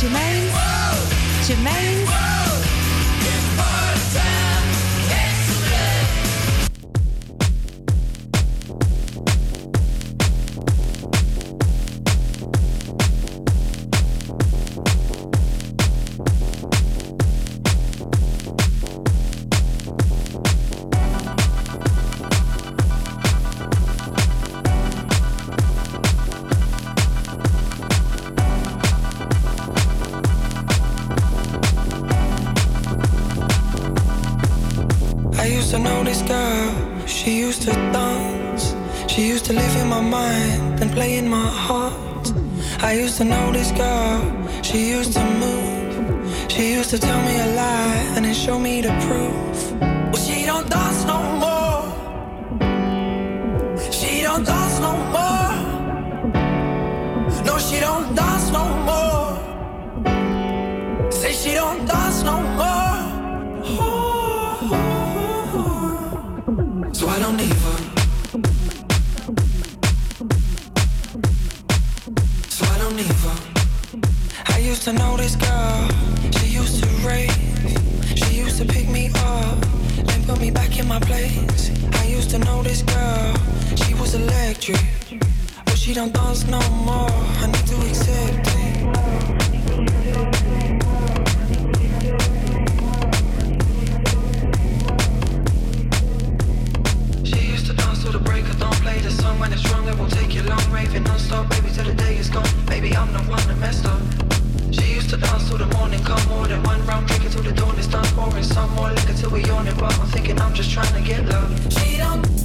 Jermaine. Jermaine. To know this girl, she used to move. She used to tell me a lie and then show me the proof. This girl. She used to rave. She used to pick me up, then put me back in my place. I used to know this girl. She was electric, but she don't dance no more. I need to accept it. She used to dance so the sun when it's wrong, it will take you long, raving non-stop, baby, till the day is gone. Baby, I'm the one that messed up. To dance till the morning come, more than one round, drink it till the dawn is done, pouring some more liquor till we on it, but I'm thinking I'm just trying to get love. She don't.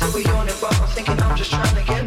Welcome to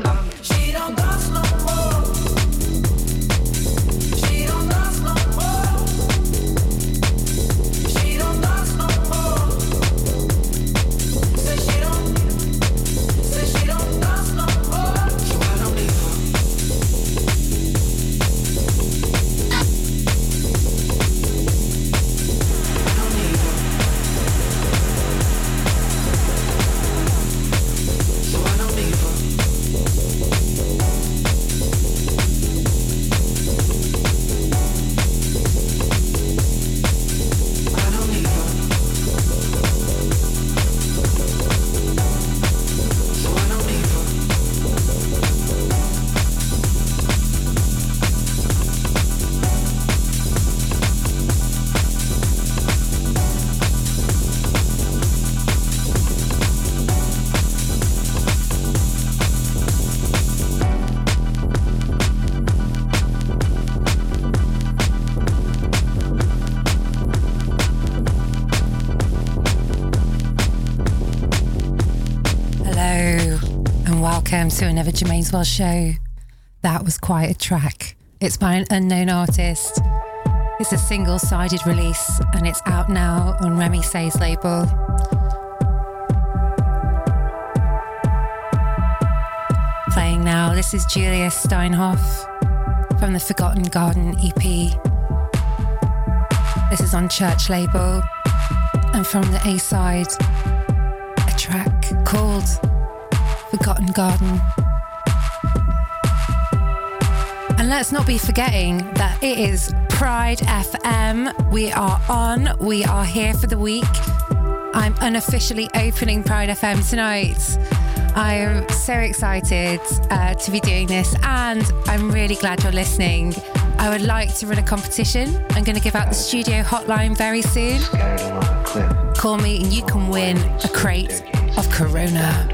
another Germaine's World show. That was quite a track. It's by an unknown artist. It's a single sided release and it's out now on Remy Say's label. Playing now, this is Julia Steinhoff from the Forgotten Garden EP. This is on Church label and from the A side, a track called Forgotten Garden. And let's not be forgetting that it is Pride FM. We are on, we are here for the week. I'm unofficially opening Pride FM tonight. I am so excited uh, to be doing this, and I'm really glad you're listening. I would like to run a competition. I'm going to give out the studio hotline very soon. Call me, and you can win a crate of Corona.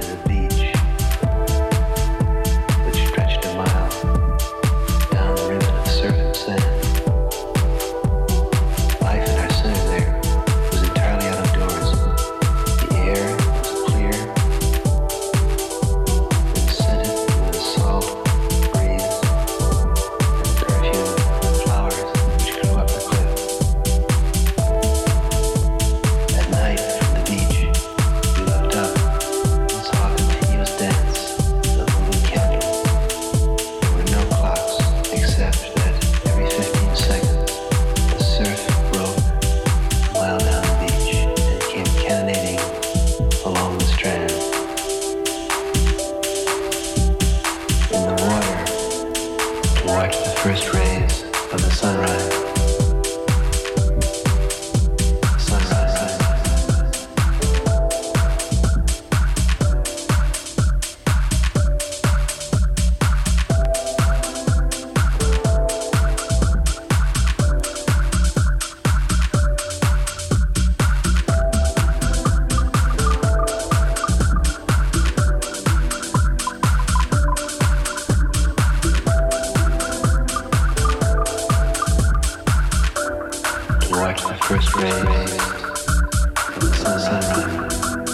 My first rays sunset the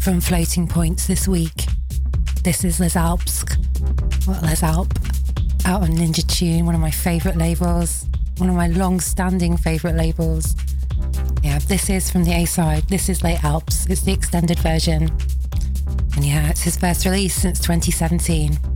from Floating Points this week. This is Les Alps, well, Les Alp, out on Ninja Tune, one of my favourite labels, one of my long standing favourite labels. Yeah, this is from the A side. This is Les Alps. It's the extended version. And yeah, it's his first release since 2017.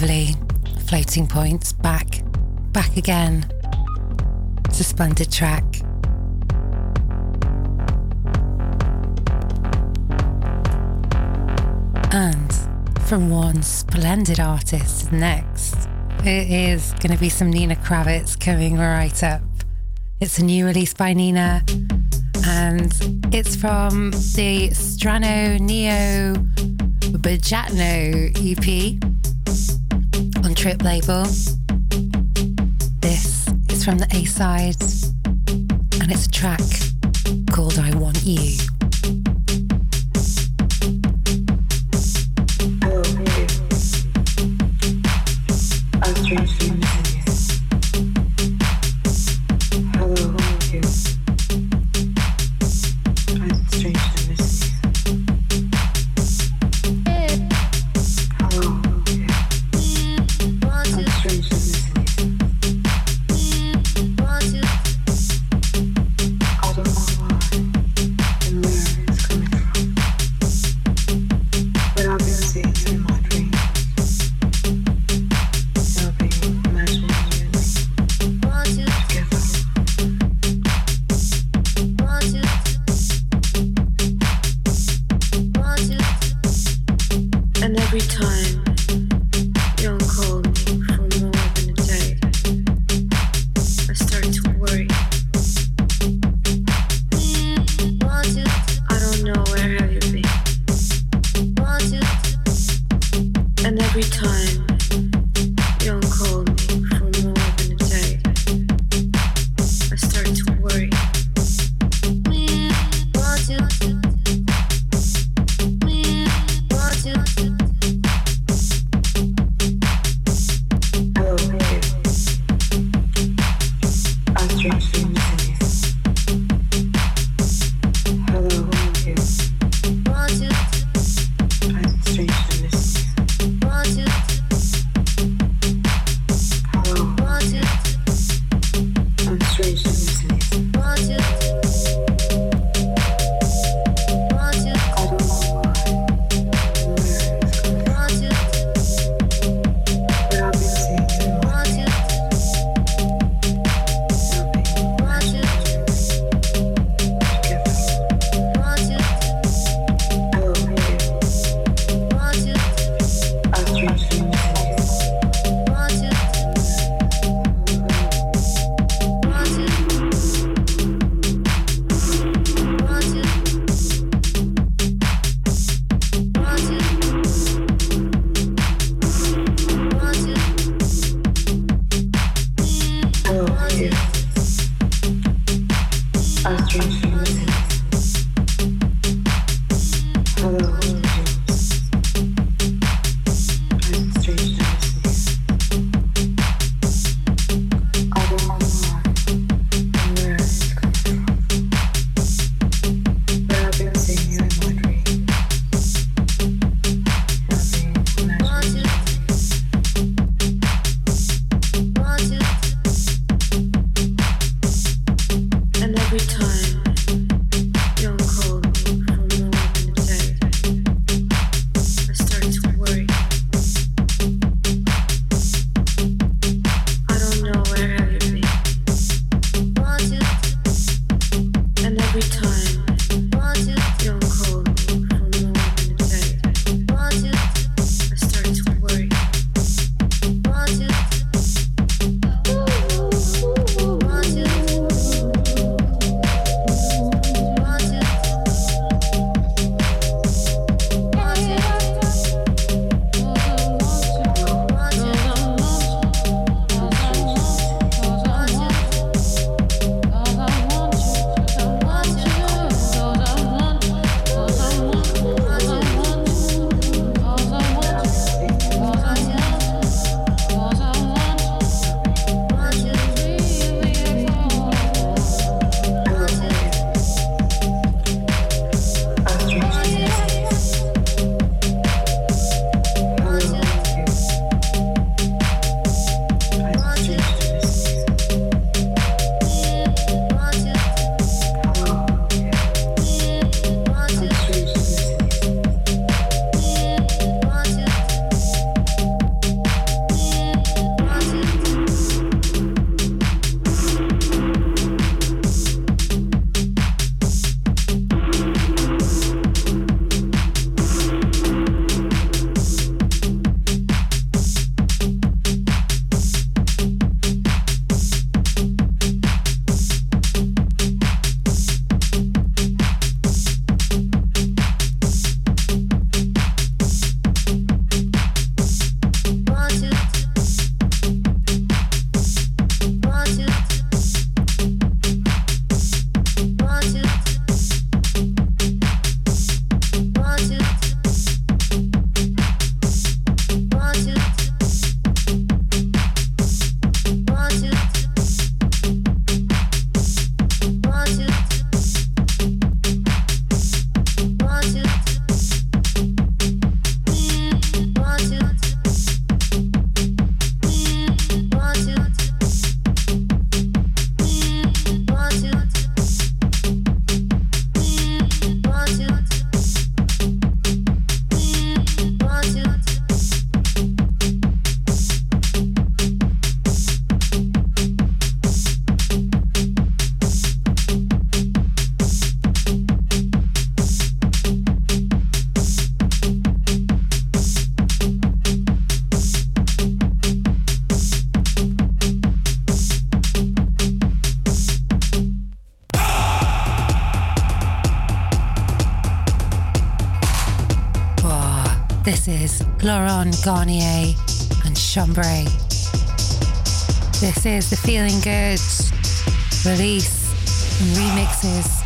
Lovely. Floating points back, back again. It's a splendid track. And from one splendid artist next, it is going to be some Nina Kraviz coming right up. It's a new release by Nina, and it's from the Strano Neo Bajatno EP Trip label. This is from the A side, and it's a track called I Want You. Garnier and Chambray. This is the Feeling Good release and remixes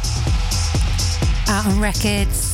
out on records.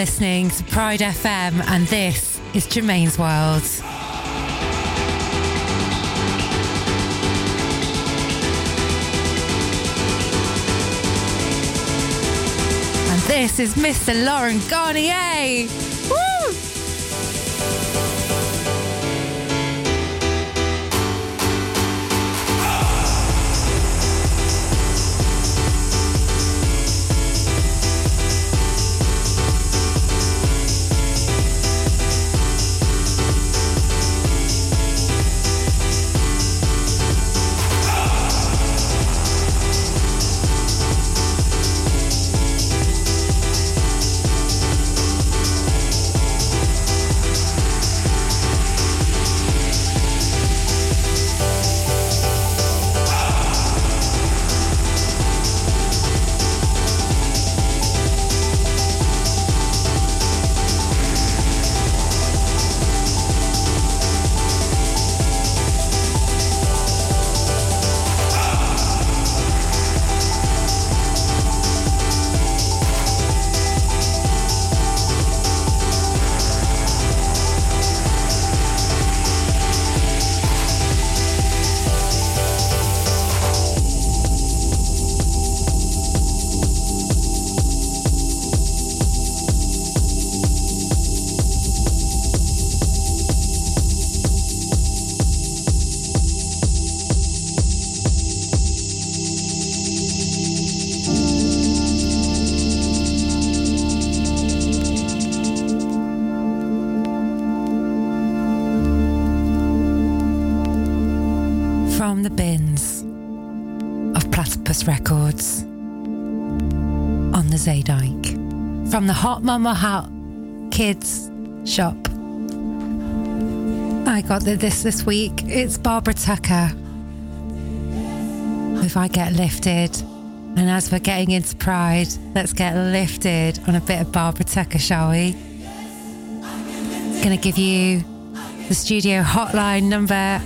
Listening to Pride FM, and this is Germaine's World. And this is Mr. Laurent Garnier. The bins of Platypus Records on the Zeedijk. From the Hot Mama Hot Kids shop. I got this this week. It's Barbara Tucker. If I get lifted. And as we're getting into Pride, let's get lifted on a bit of Barbara Tucker, shall we? Gonna give you the studio hotline number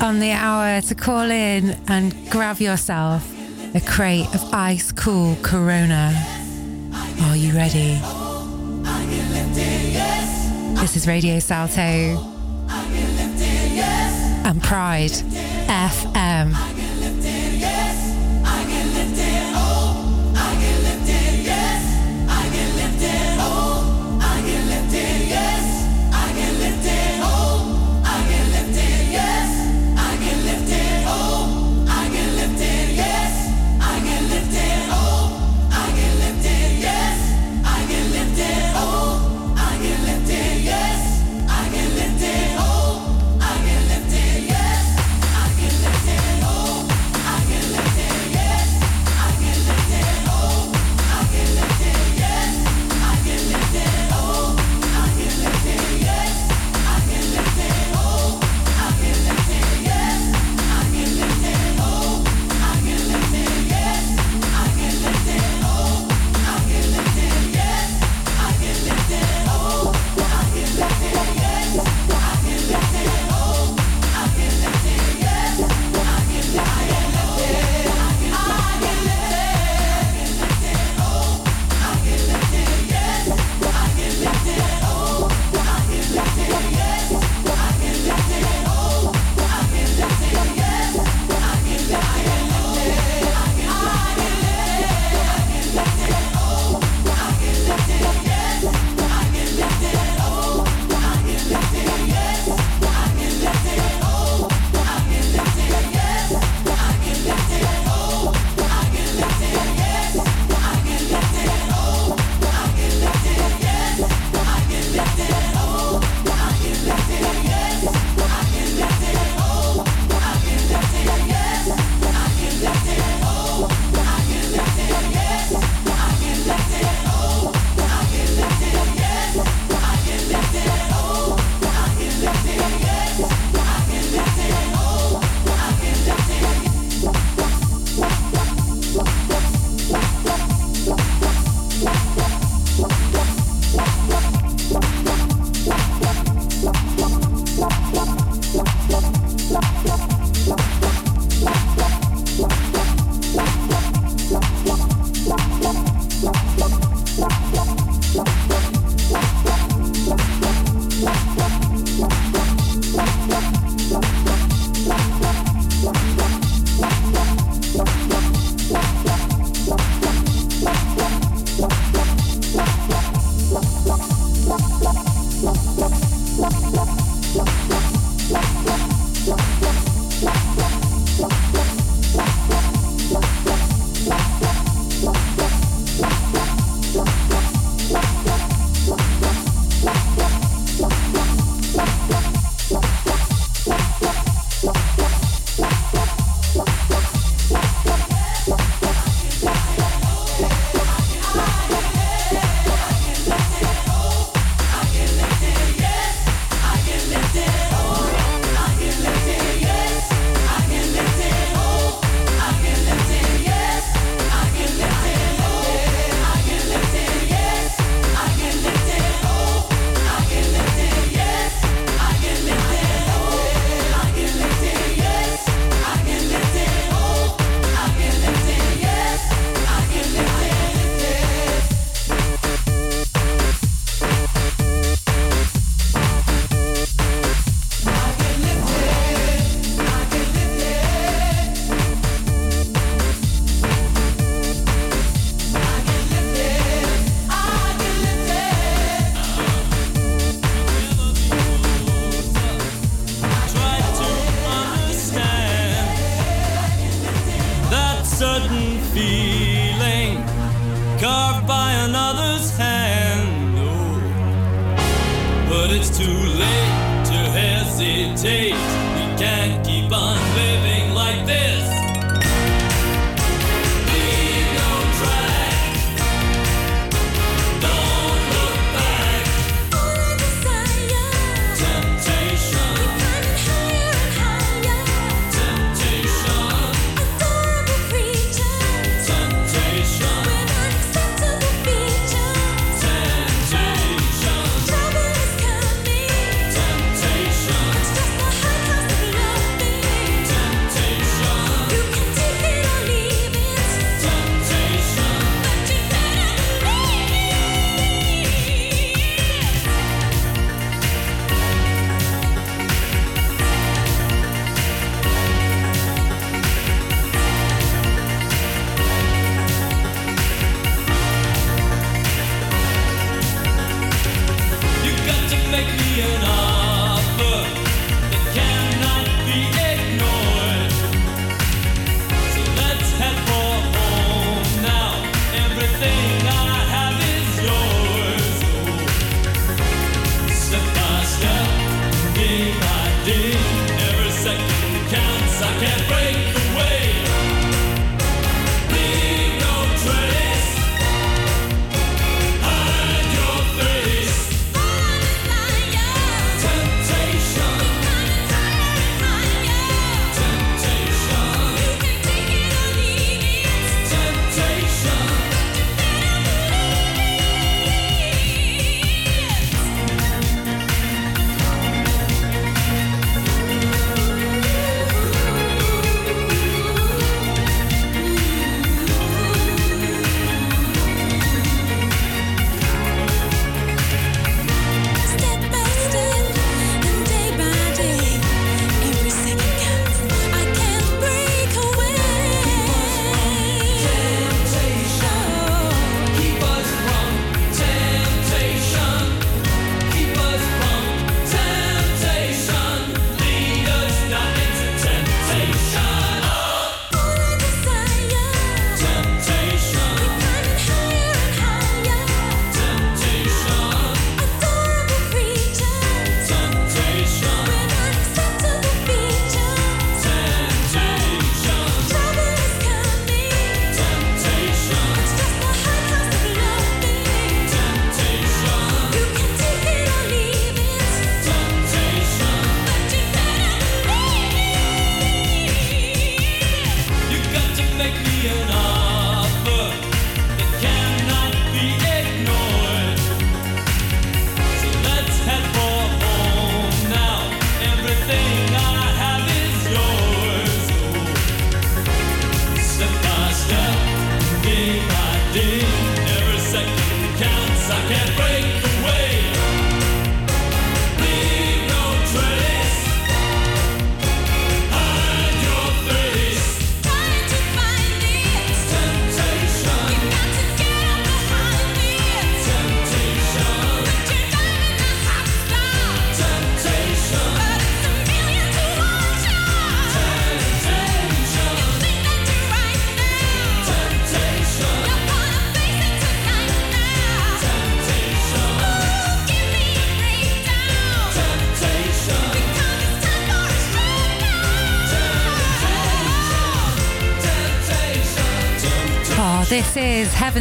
on the hour to call in and grab yourself a crate of ice cool Corona. Are you ready? This is Radio Salto and Pride FM.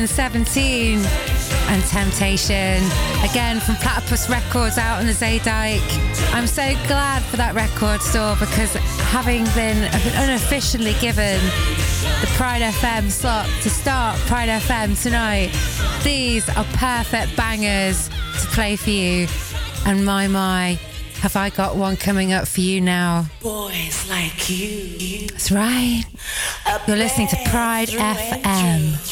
717 and Temptation. Again from Platypus Records out on the Zeedijk. I'm so glad for that record store because having been, been unofficially given the Pride FM slot to start Pride FM tonight, these are perfect bangers to play for you. And my, my, have I got one coming up for you now? Boys like you. That's right. You're listening to Pride FM.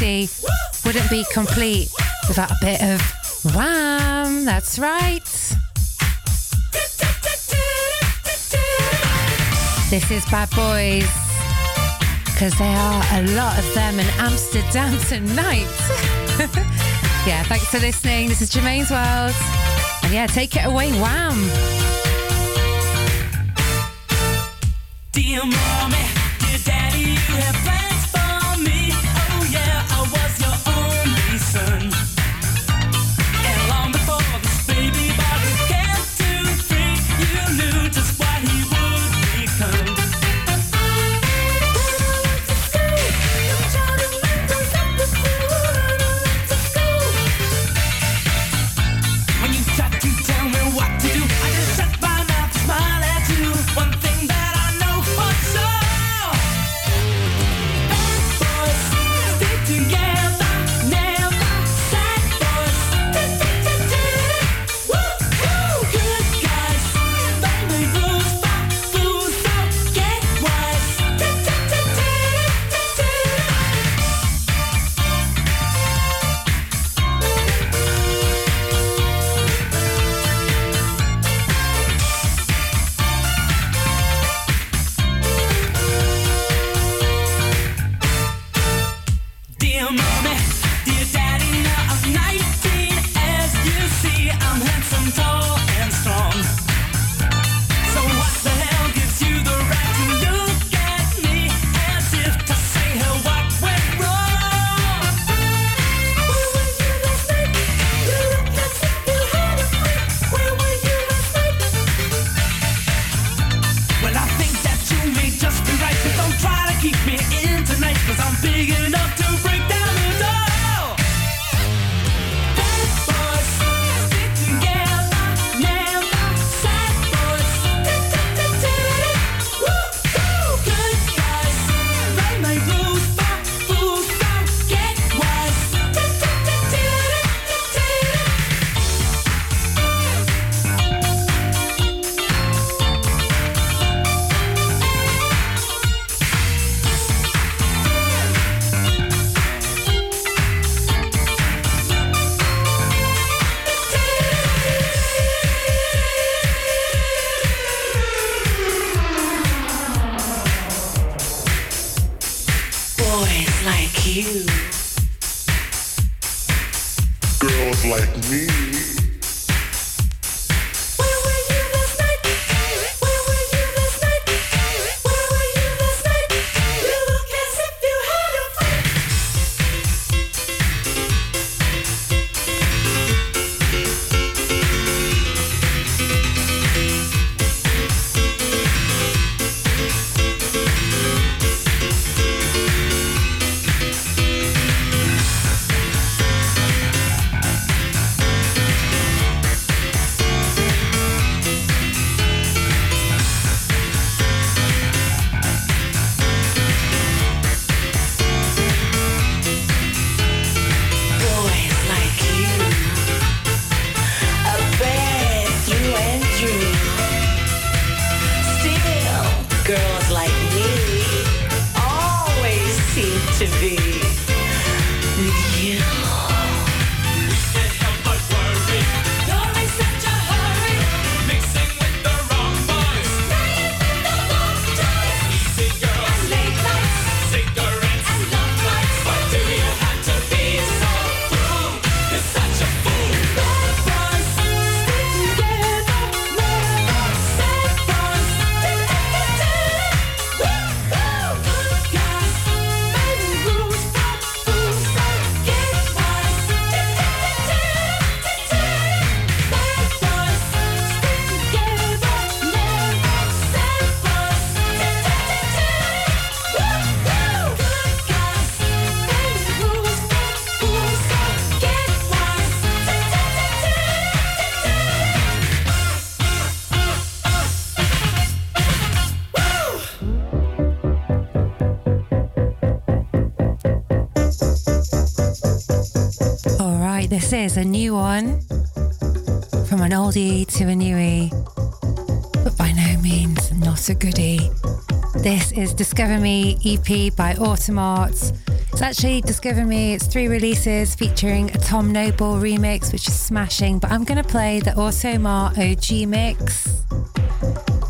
Wouldn't be complete without a bit of wham? That's right. This is Bad Boys because there are a lot of them in Amsterdam tonight. yeah, thanks for listening. This is Germaine's World. And yeah, take it away, wham. Dear mommy, dear daddy, you have this is a new one from an oldie to a newie, but by no means not a goodie. This is Discover Me EP by Automart. It's actually Discover Me, it's three releases featuring a Tom Noble remix, which is smashing, but I'm going to play the Automart OG mix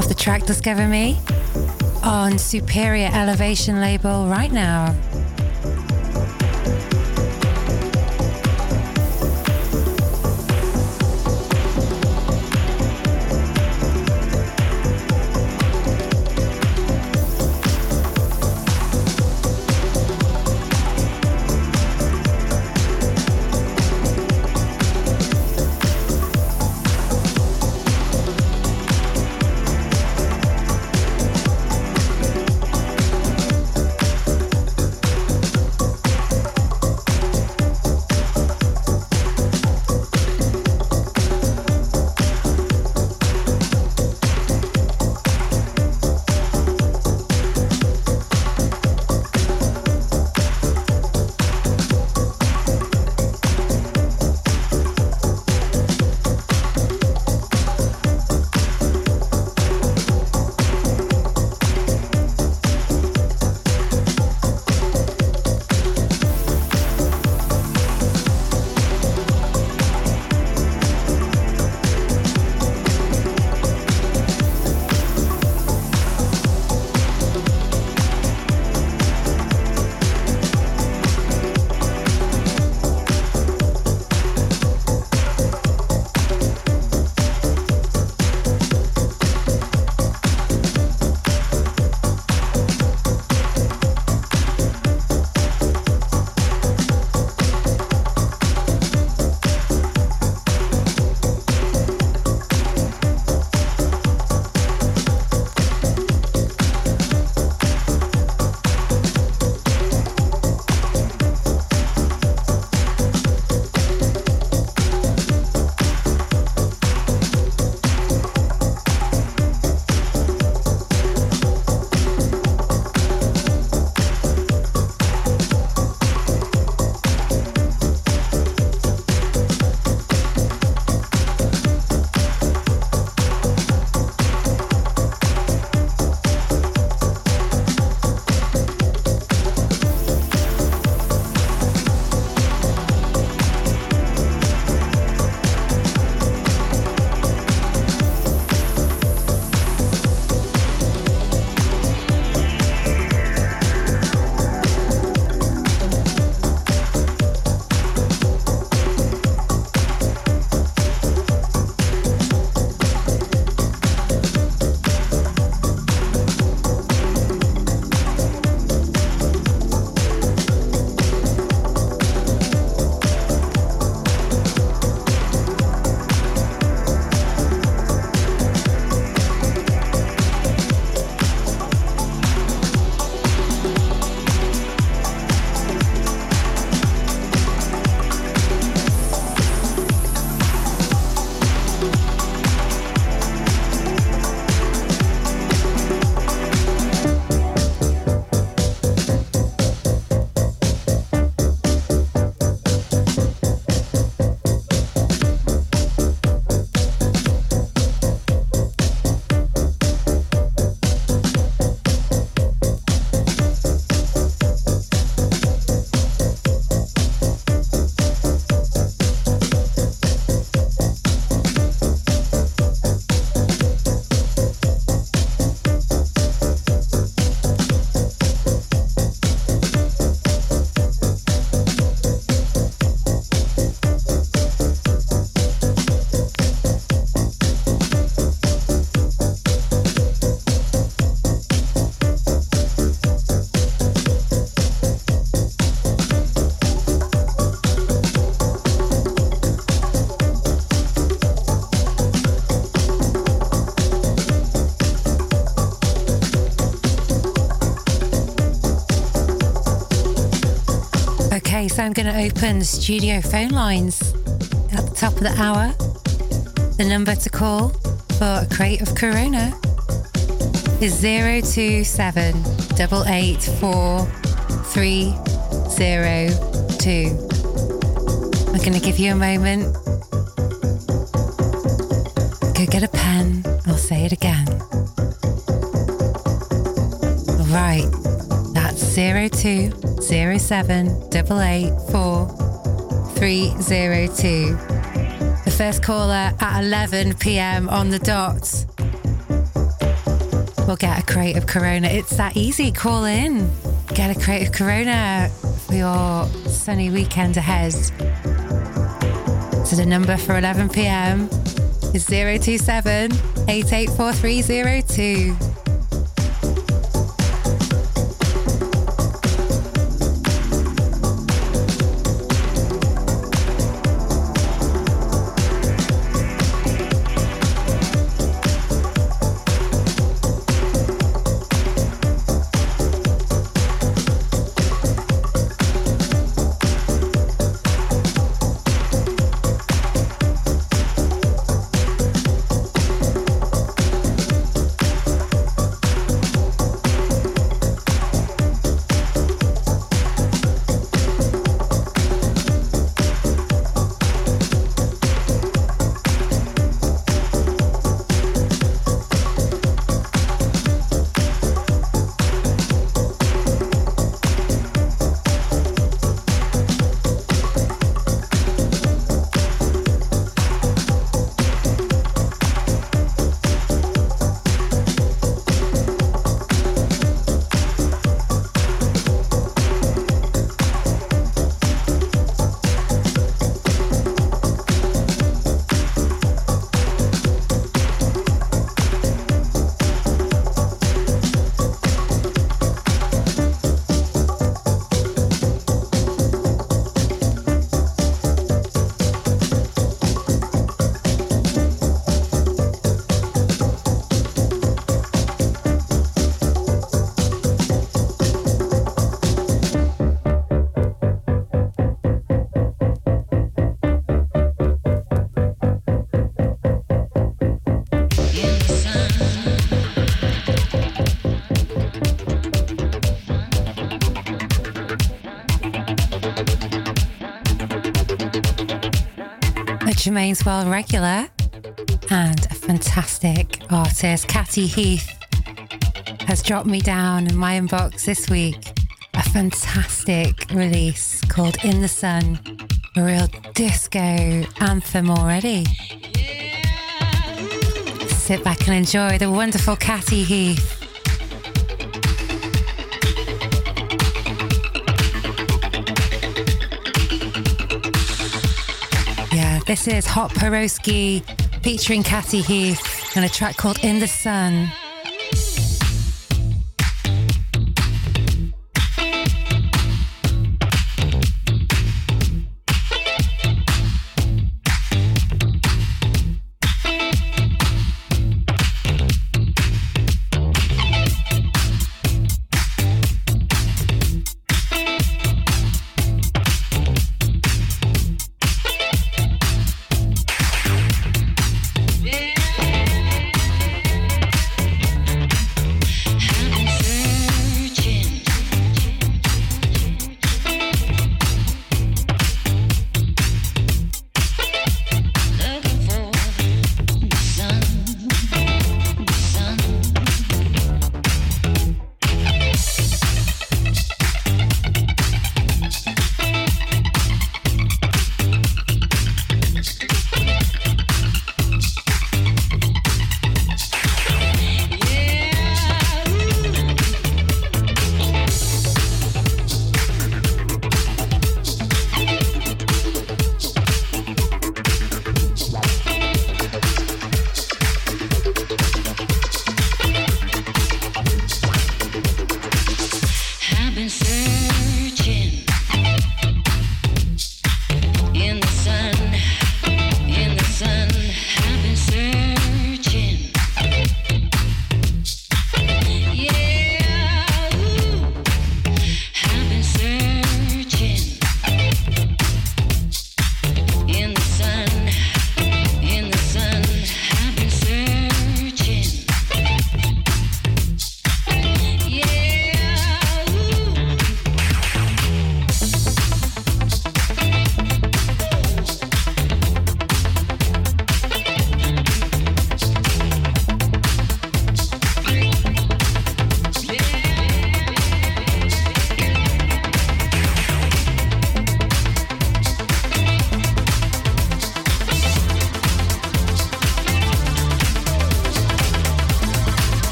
of the track Discover Me on Superior Elevation label right now. I'm going to open studio phone lines at the top of the hour. The number to call for a crate of Corona is 027 884 302. I'm going to give you a moment. Go get a pen. I'll say it again. Right. That's 0207 302. The first caller at 11 pm on the dot will get a crate of Corona. It's that easy. Call in. Get a crate of Corona for your sunny weekend ahead. So the number for 11 pm is 027 884302. Germaine's World regular and a fantastic artist, Catty Heath, has dropped me down in my inbox this week a fantastic release called In the Sun, a real disco anthem already. Sit back and enjoy the wonderful Catty Heath. This is Hot Porosky featuring Catty Heath and a track called In the Sun.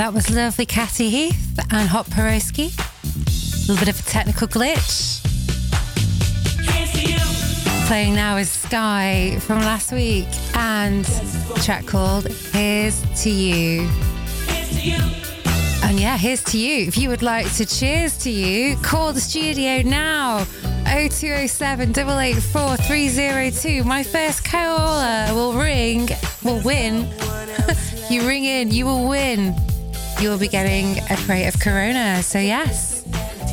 That was lovely, Catty Heath and Hot Peroski. A little bit of a technical glitch. Playing now is Sky from last week and a track called Here's to You. And yeah, here's to you. If you would like to cheers to you, call the studio now. 0207 884 302. My first caller will ring, will win. you ring in, you will win. You will be getting a crate of Corona. So, yes,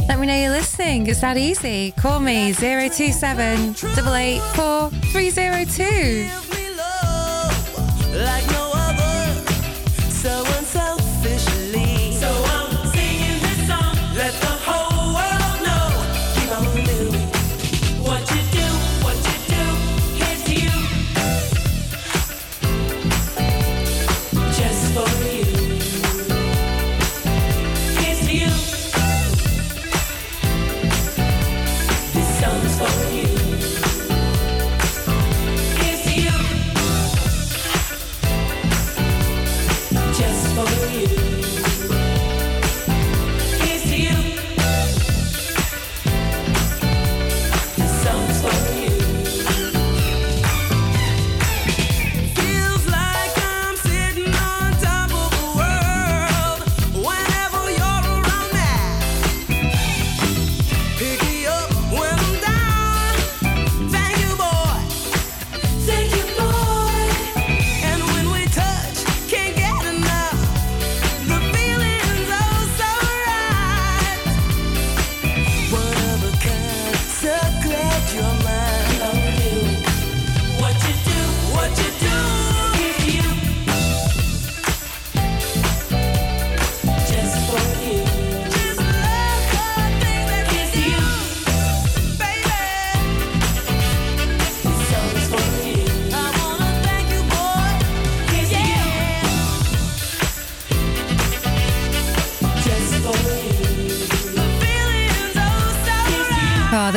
let me know you're listening. It's that easy. Call me 027 884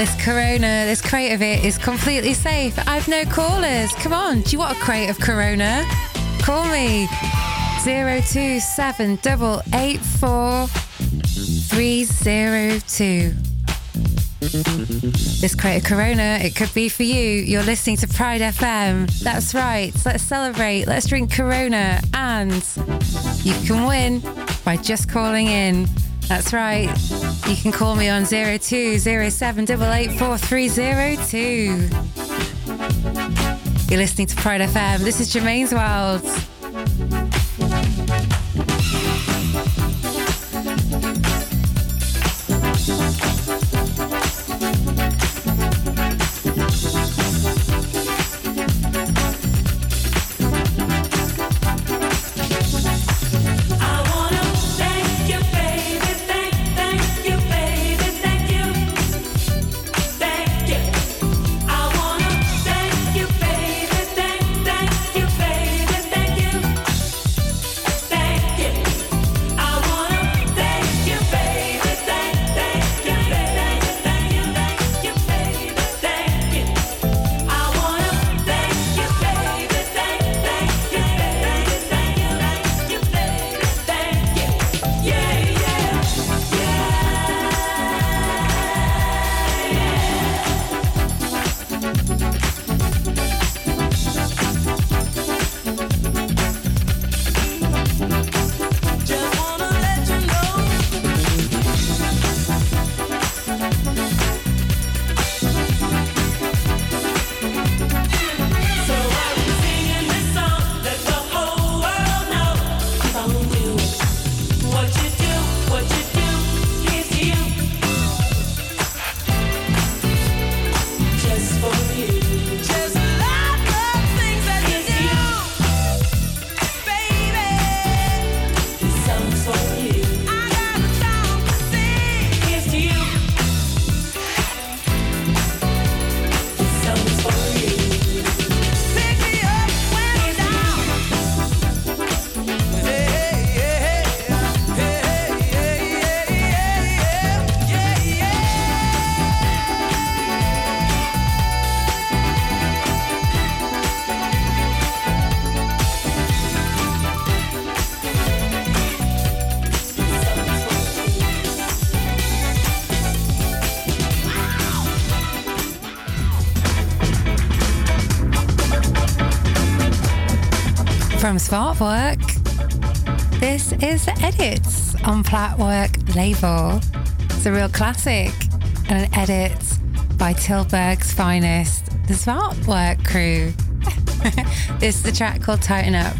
this Corona, this crate of it is completely safe. I've no callers. Come on, do you want a crate of Corona? Call me 027 884 302. This crate of Corona, it could be for you. You're listening to Pride FM. That's right. Let's celebrate. Let's drink Corona. And you can win by just calling in. That's right. You can call me on 0207 884 302. You're listening to Pride FM. This is Germaine's World. From Sparkwork. This is the Edits on Platwork label. It's a real classic and an edit by Tilburg's finest, the Sparkwork crew. this is the track called Tighten Up.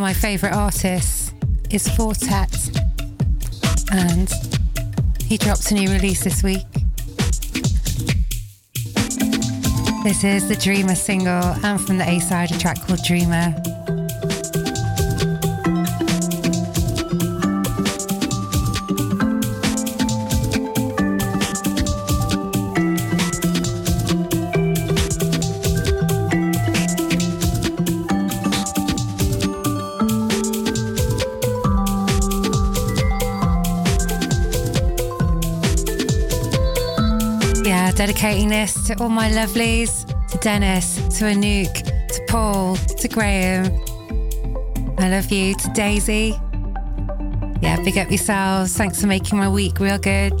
My favourite artists is Four Tet, and he drops a new release this week. This is the Dreamer single, and from the A side, a track called Dreamer. This to all my lovelies, to Dennis, to Anouk, to Paul, to Graham. I love you, to Daisy. Yeah, big up yourselves. Thanks for making my week real good.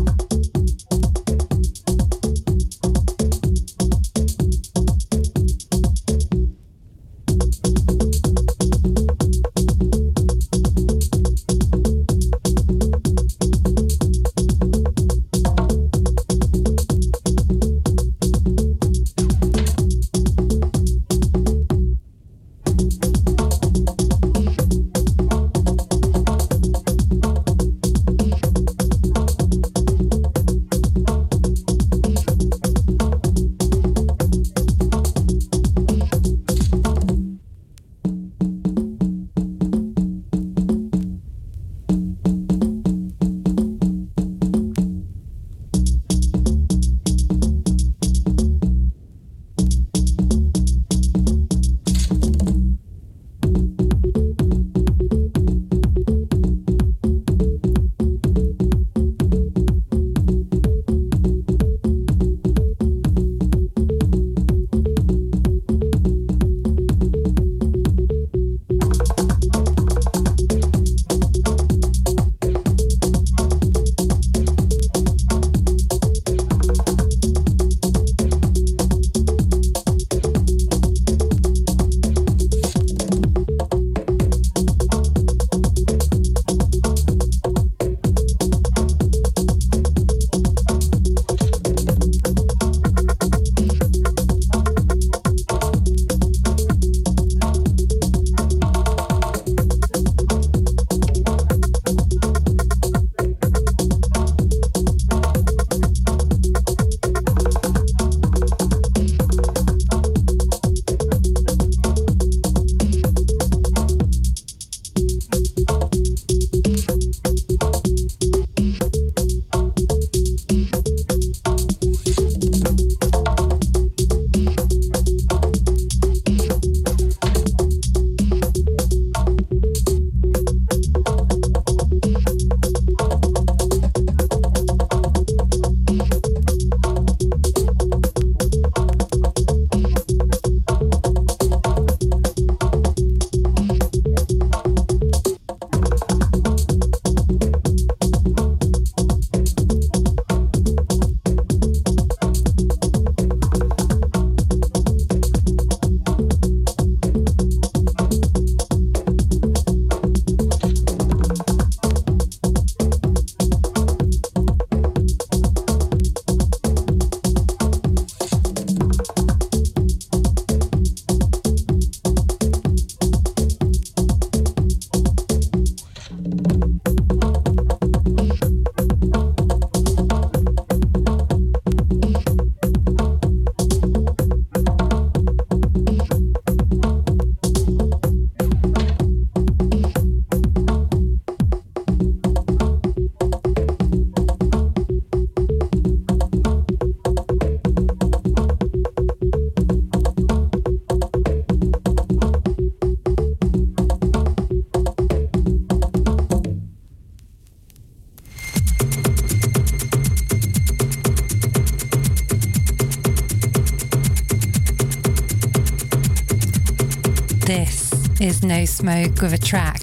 Smoke with a track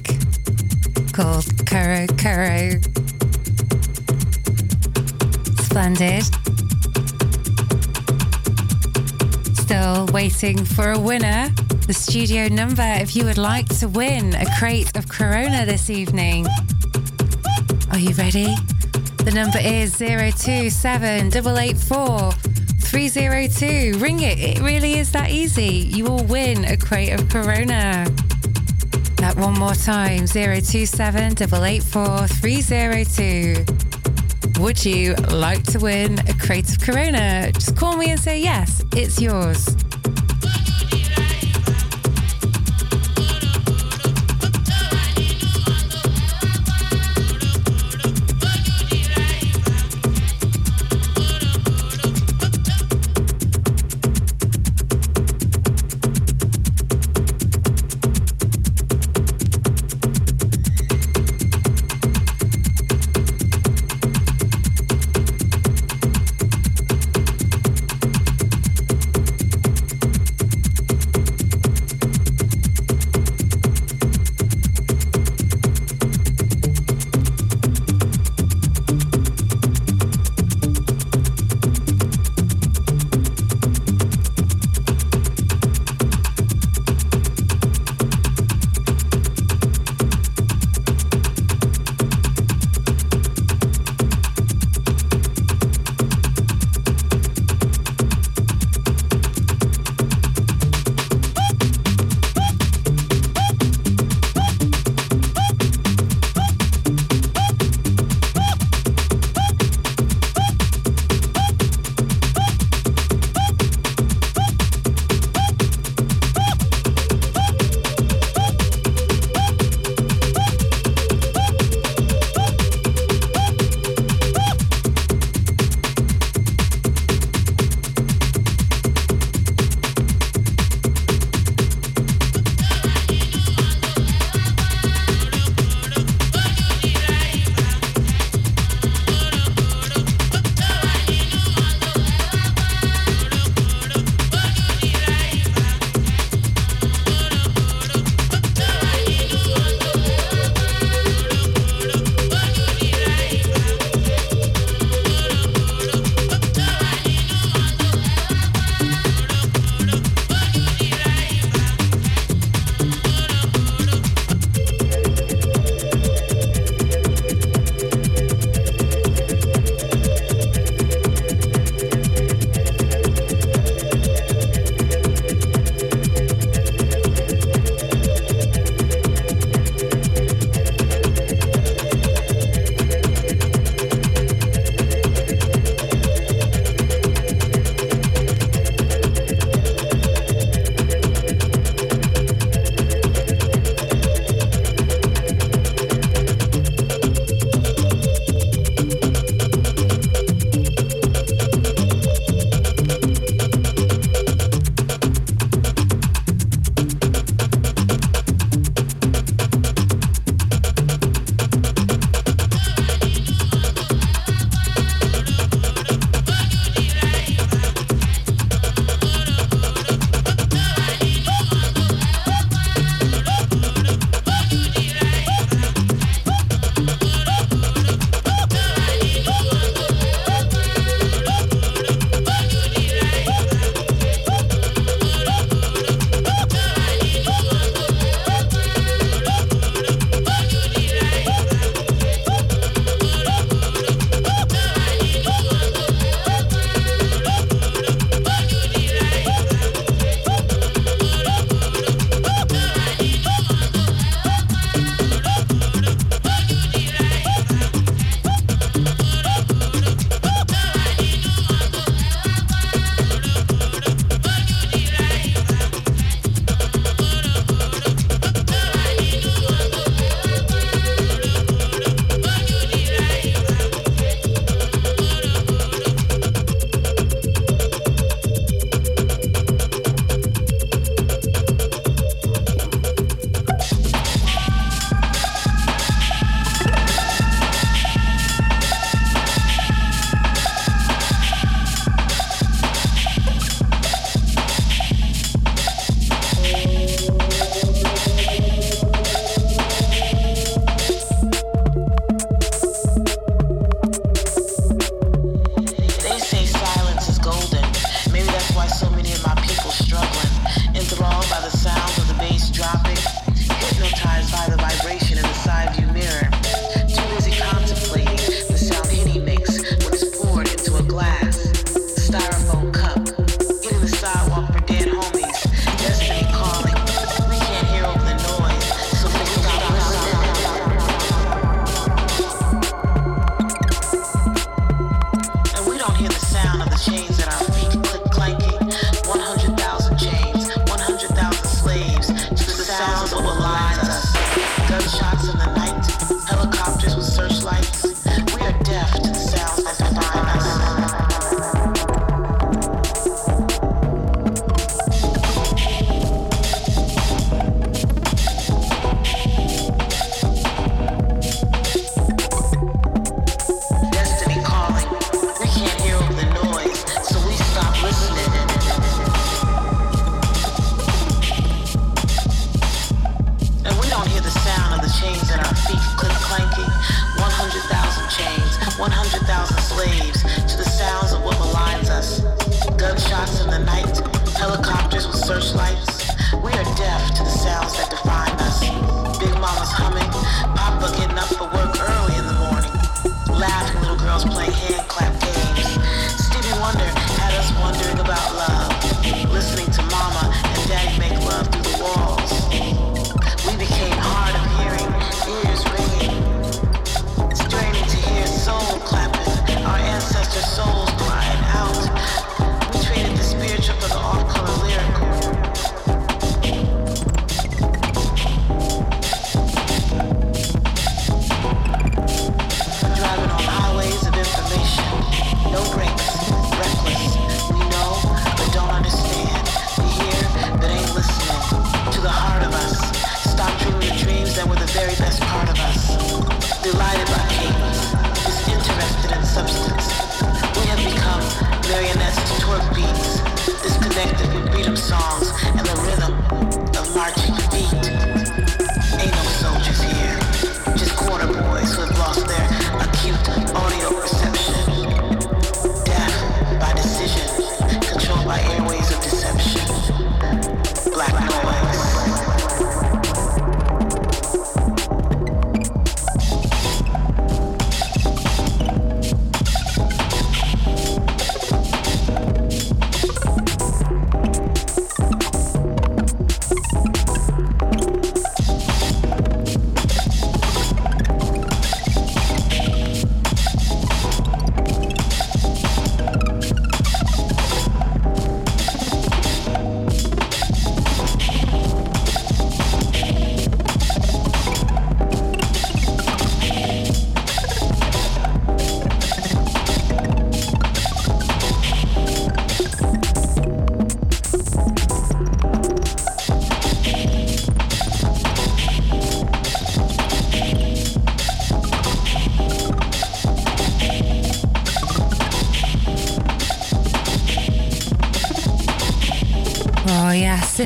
called Kuro Kuro. Splendid. Still waiting for a winner. The studio number if you would like to win a crate of Corona this evening. Are you ready? The number is 027 302. Ring it. It really is that easy. You will win a crate of Corona. One more time 027 302. Would you like to win a crate of Corona? Just call me and say yes, it's yours.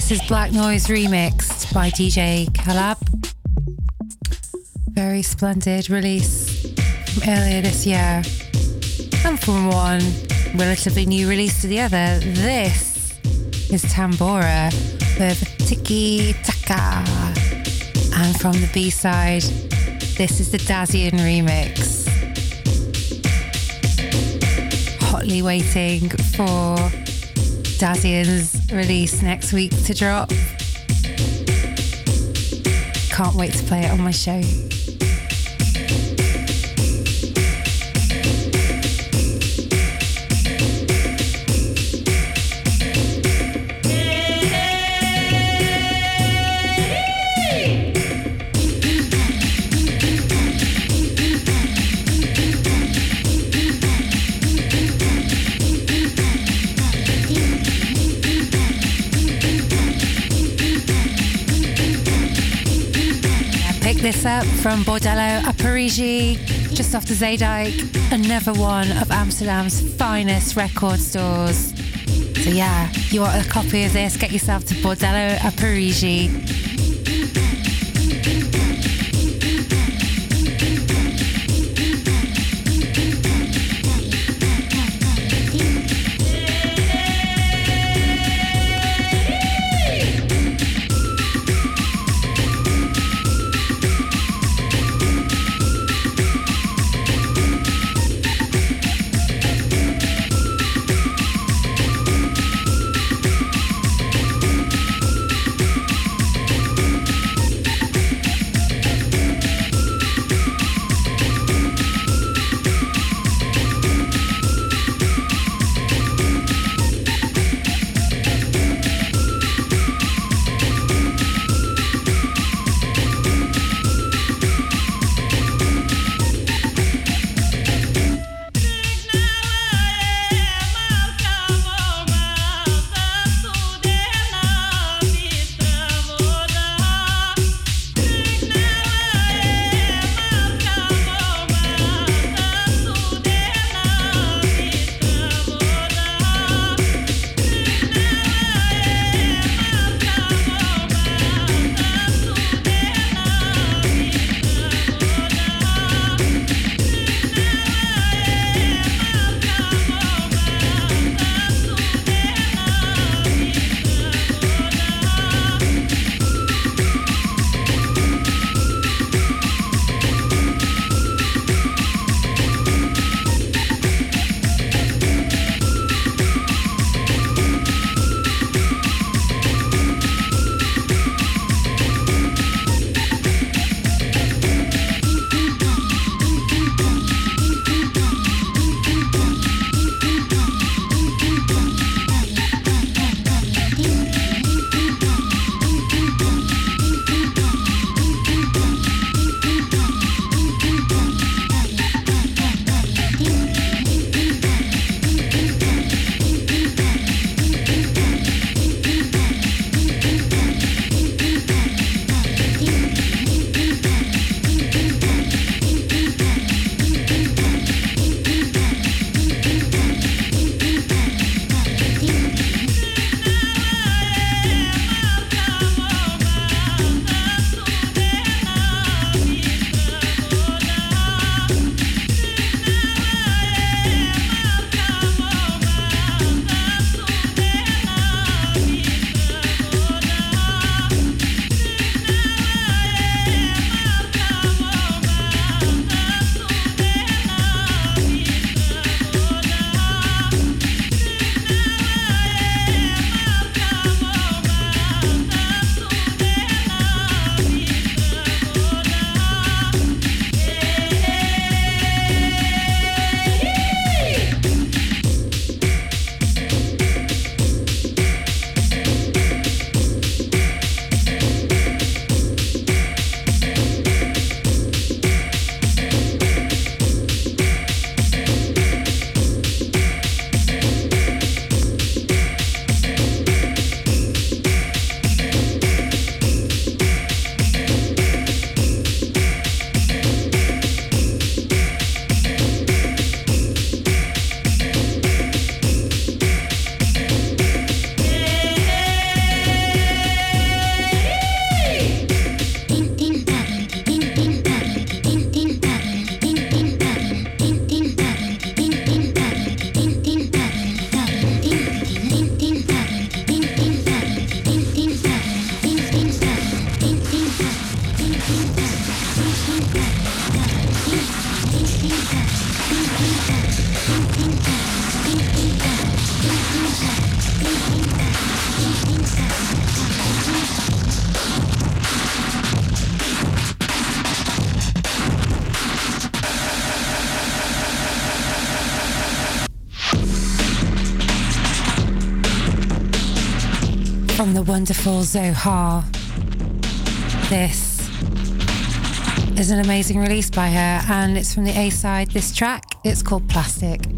This is Black Noise remixed by DJ Calab. Very splendid release from earlier this year. And from one relatively new release to the other, this is Tambora with Tiki Taka. And from the B side, this is the Dazian remix. Hotly waiting for Dazian's release next week to drop. Can't wait to play it on my show. Up from Bordello a Parigi, just off the Zeedijk, another one of Amsterdam's finest record stores. So yeah, you want a copy of this, get yourself to Bordello a Parigi. The wonderful Zohar. This is an amazing release by her, and it's from the A side. This track, it's called Plastic.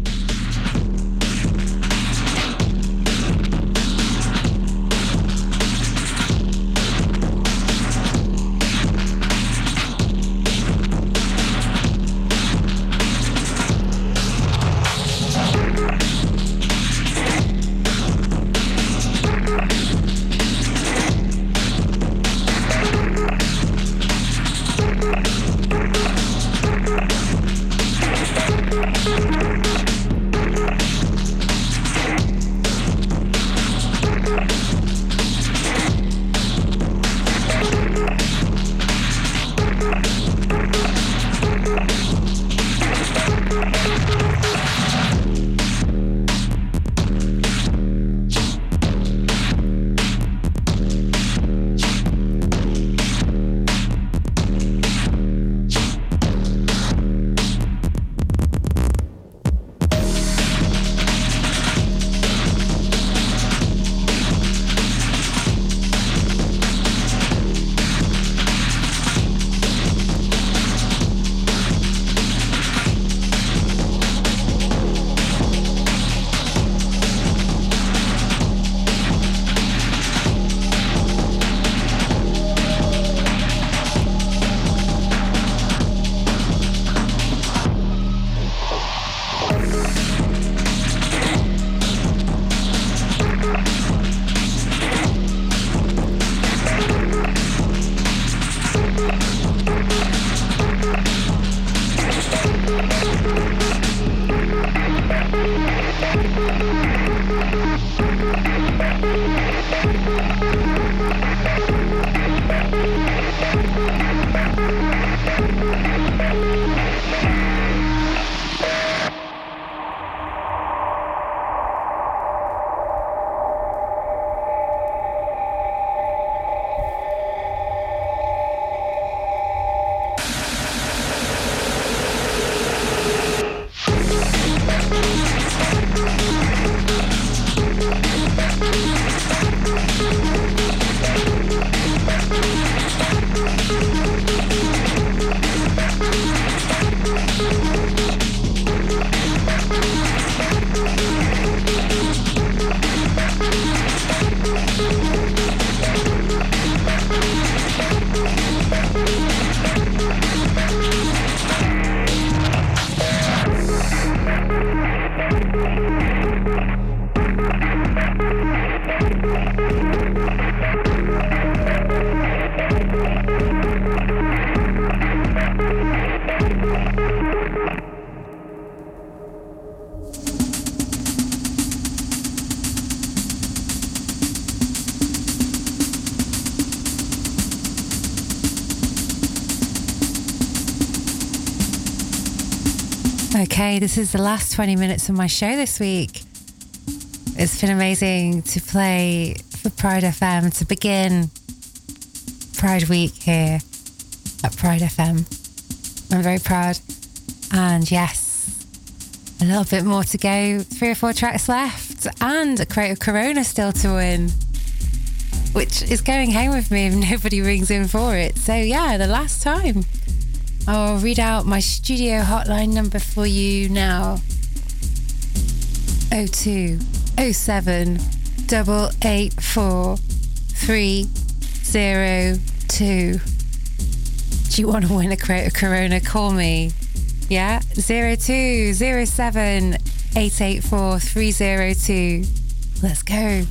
Okay, this is the last 20 minutes of my show this week. It's been amazing to play for Pride FM to begin Pride Week here at Pride FM. I'm very proud. And yes, a little bit more to go, three or four tracks left, and a crate of Corona still to win, which is going home with me if nobody rings in for it. So, yeah, the last time. I'll read out my studio hotline number for you now 02 07 884 302. Do you want to win a crate of Corona? Call me. Yeah? 02 07 884 302. Let's go.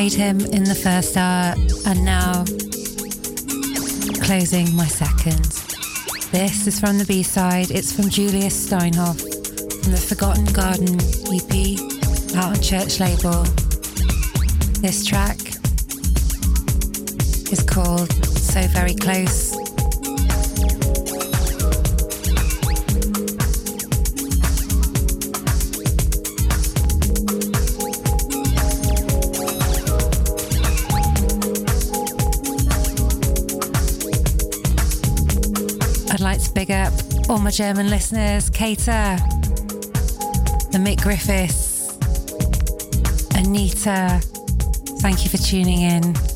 Played him in the first hour and now closing my second. This is from the B side. It's from Julius Steinhoff from the Forgotten Garden EP out on Church Label. This track is called So Very Close. To big up all my German listeners, Cater, the Mick Griffiths, Anita. Thank you for tuning in.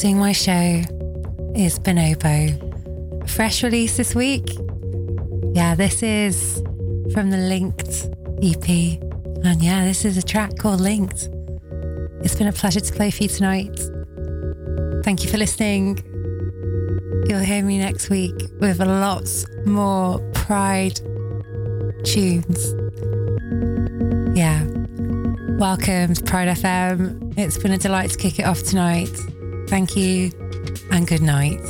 Closing my show is Bonobo. Fresh release this week. Yeah, this is from the Linked EP. And yeah, this is a track called Linked. It's been a pleasure to play for you tonight. Thank you for listening. You'll hear me next week with lots more Pride tunes. Yeah. Welcome to Pride FM. It's been a delight to kick it off tonight. Thank you and good night.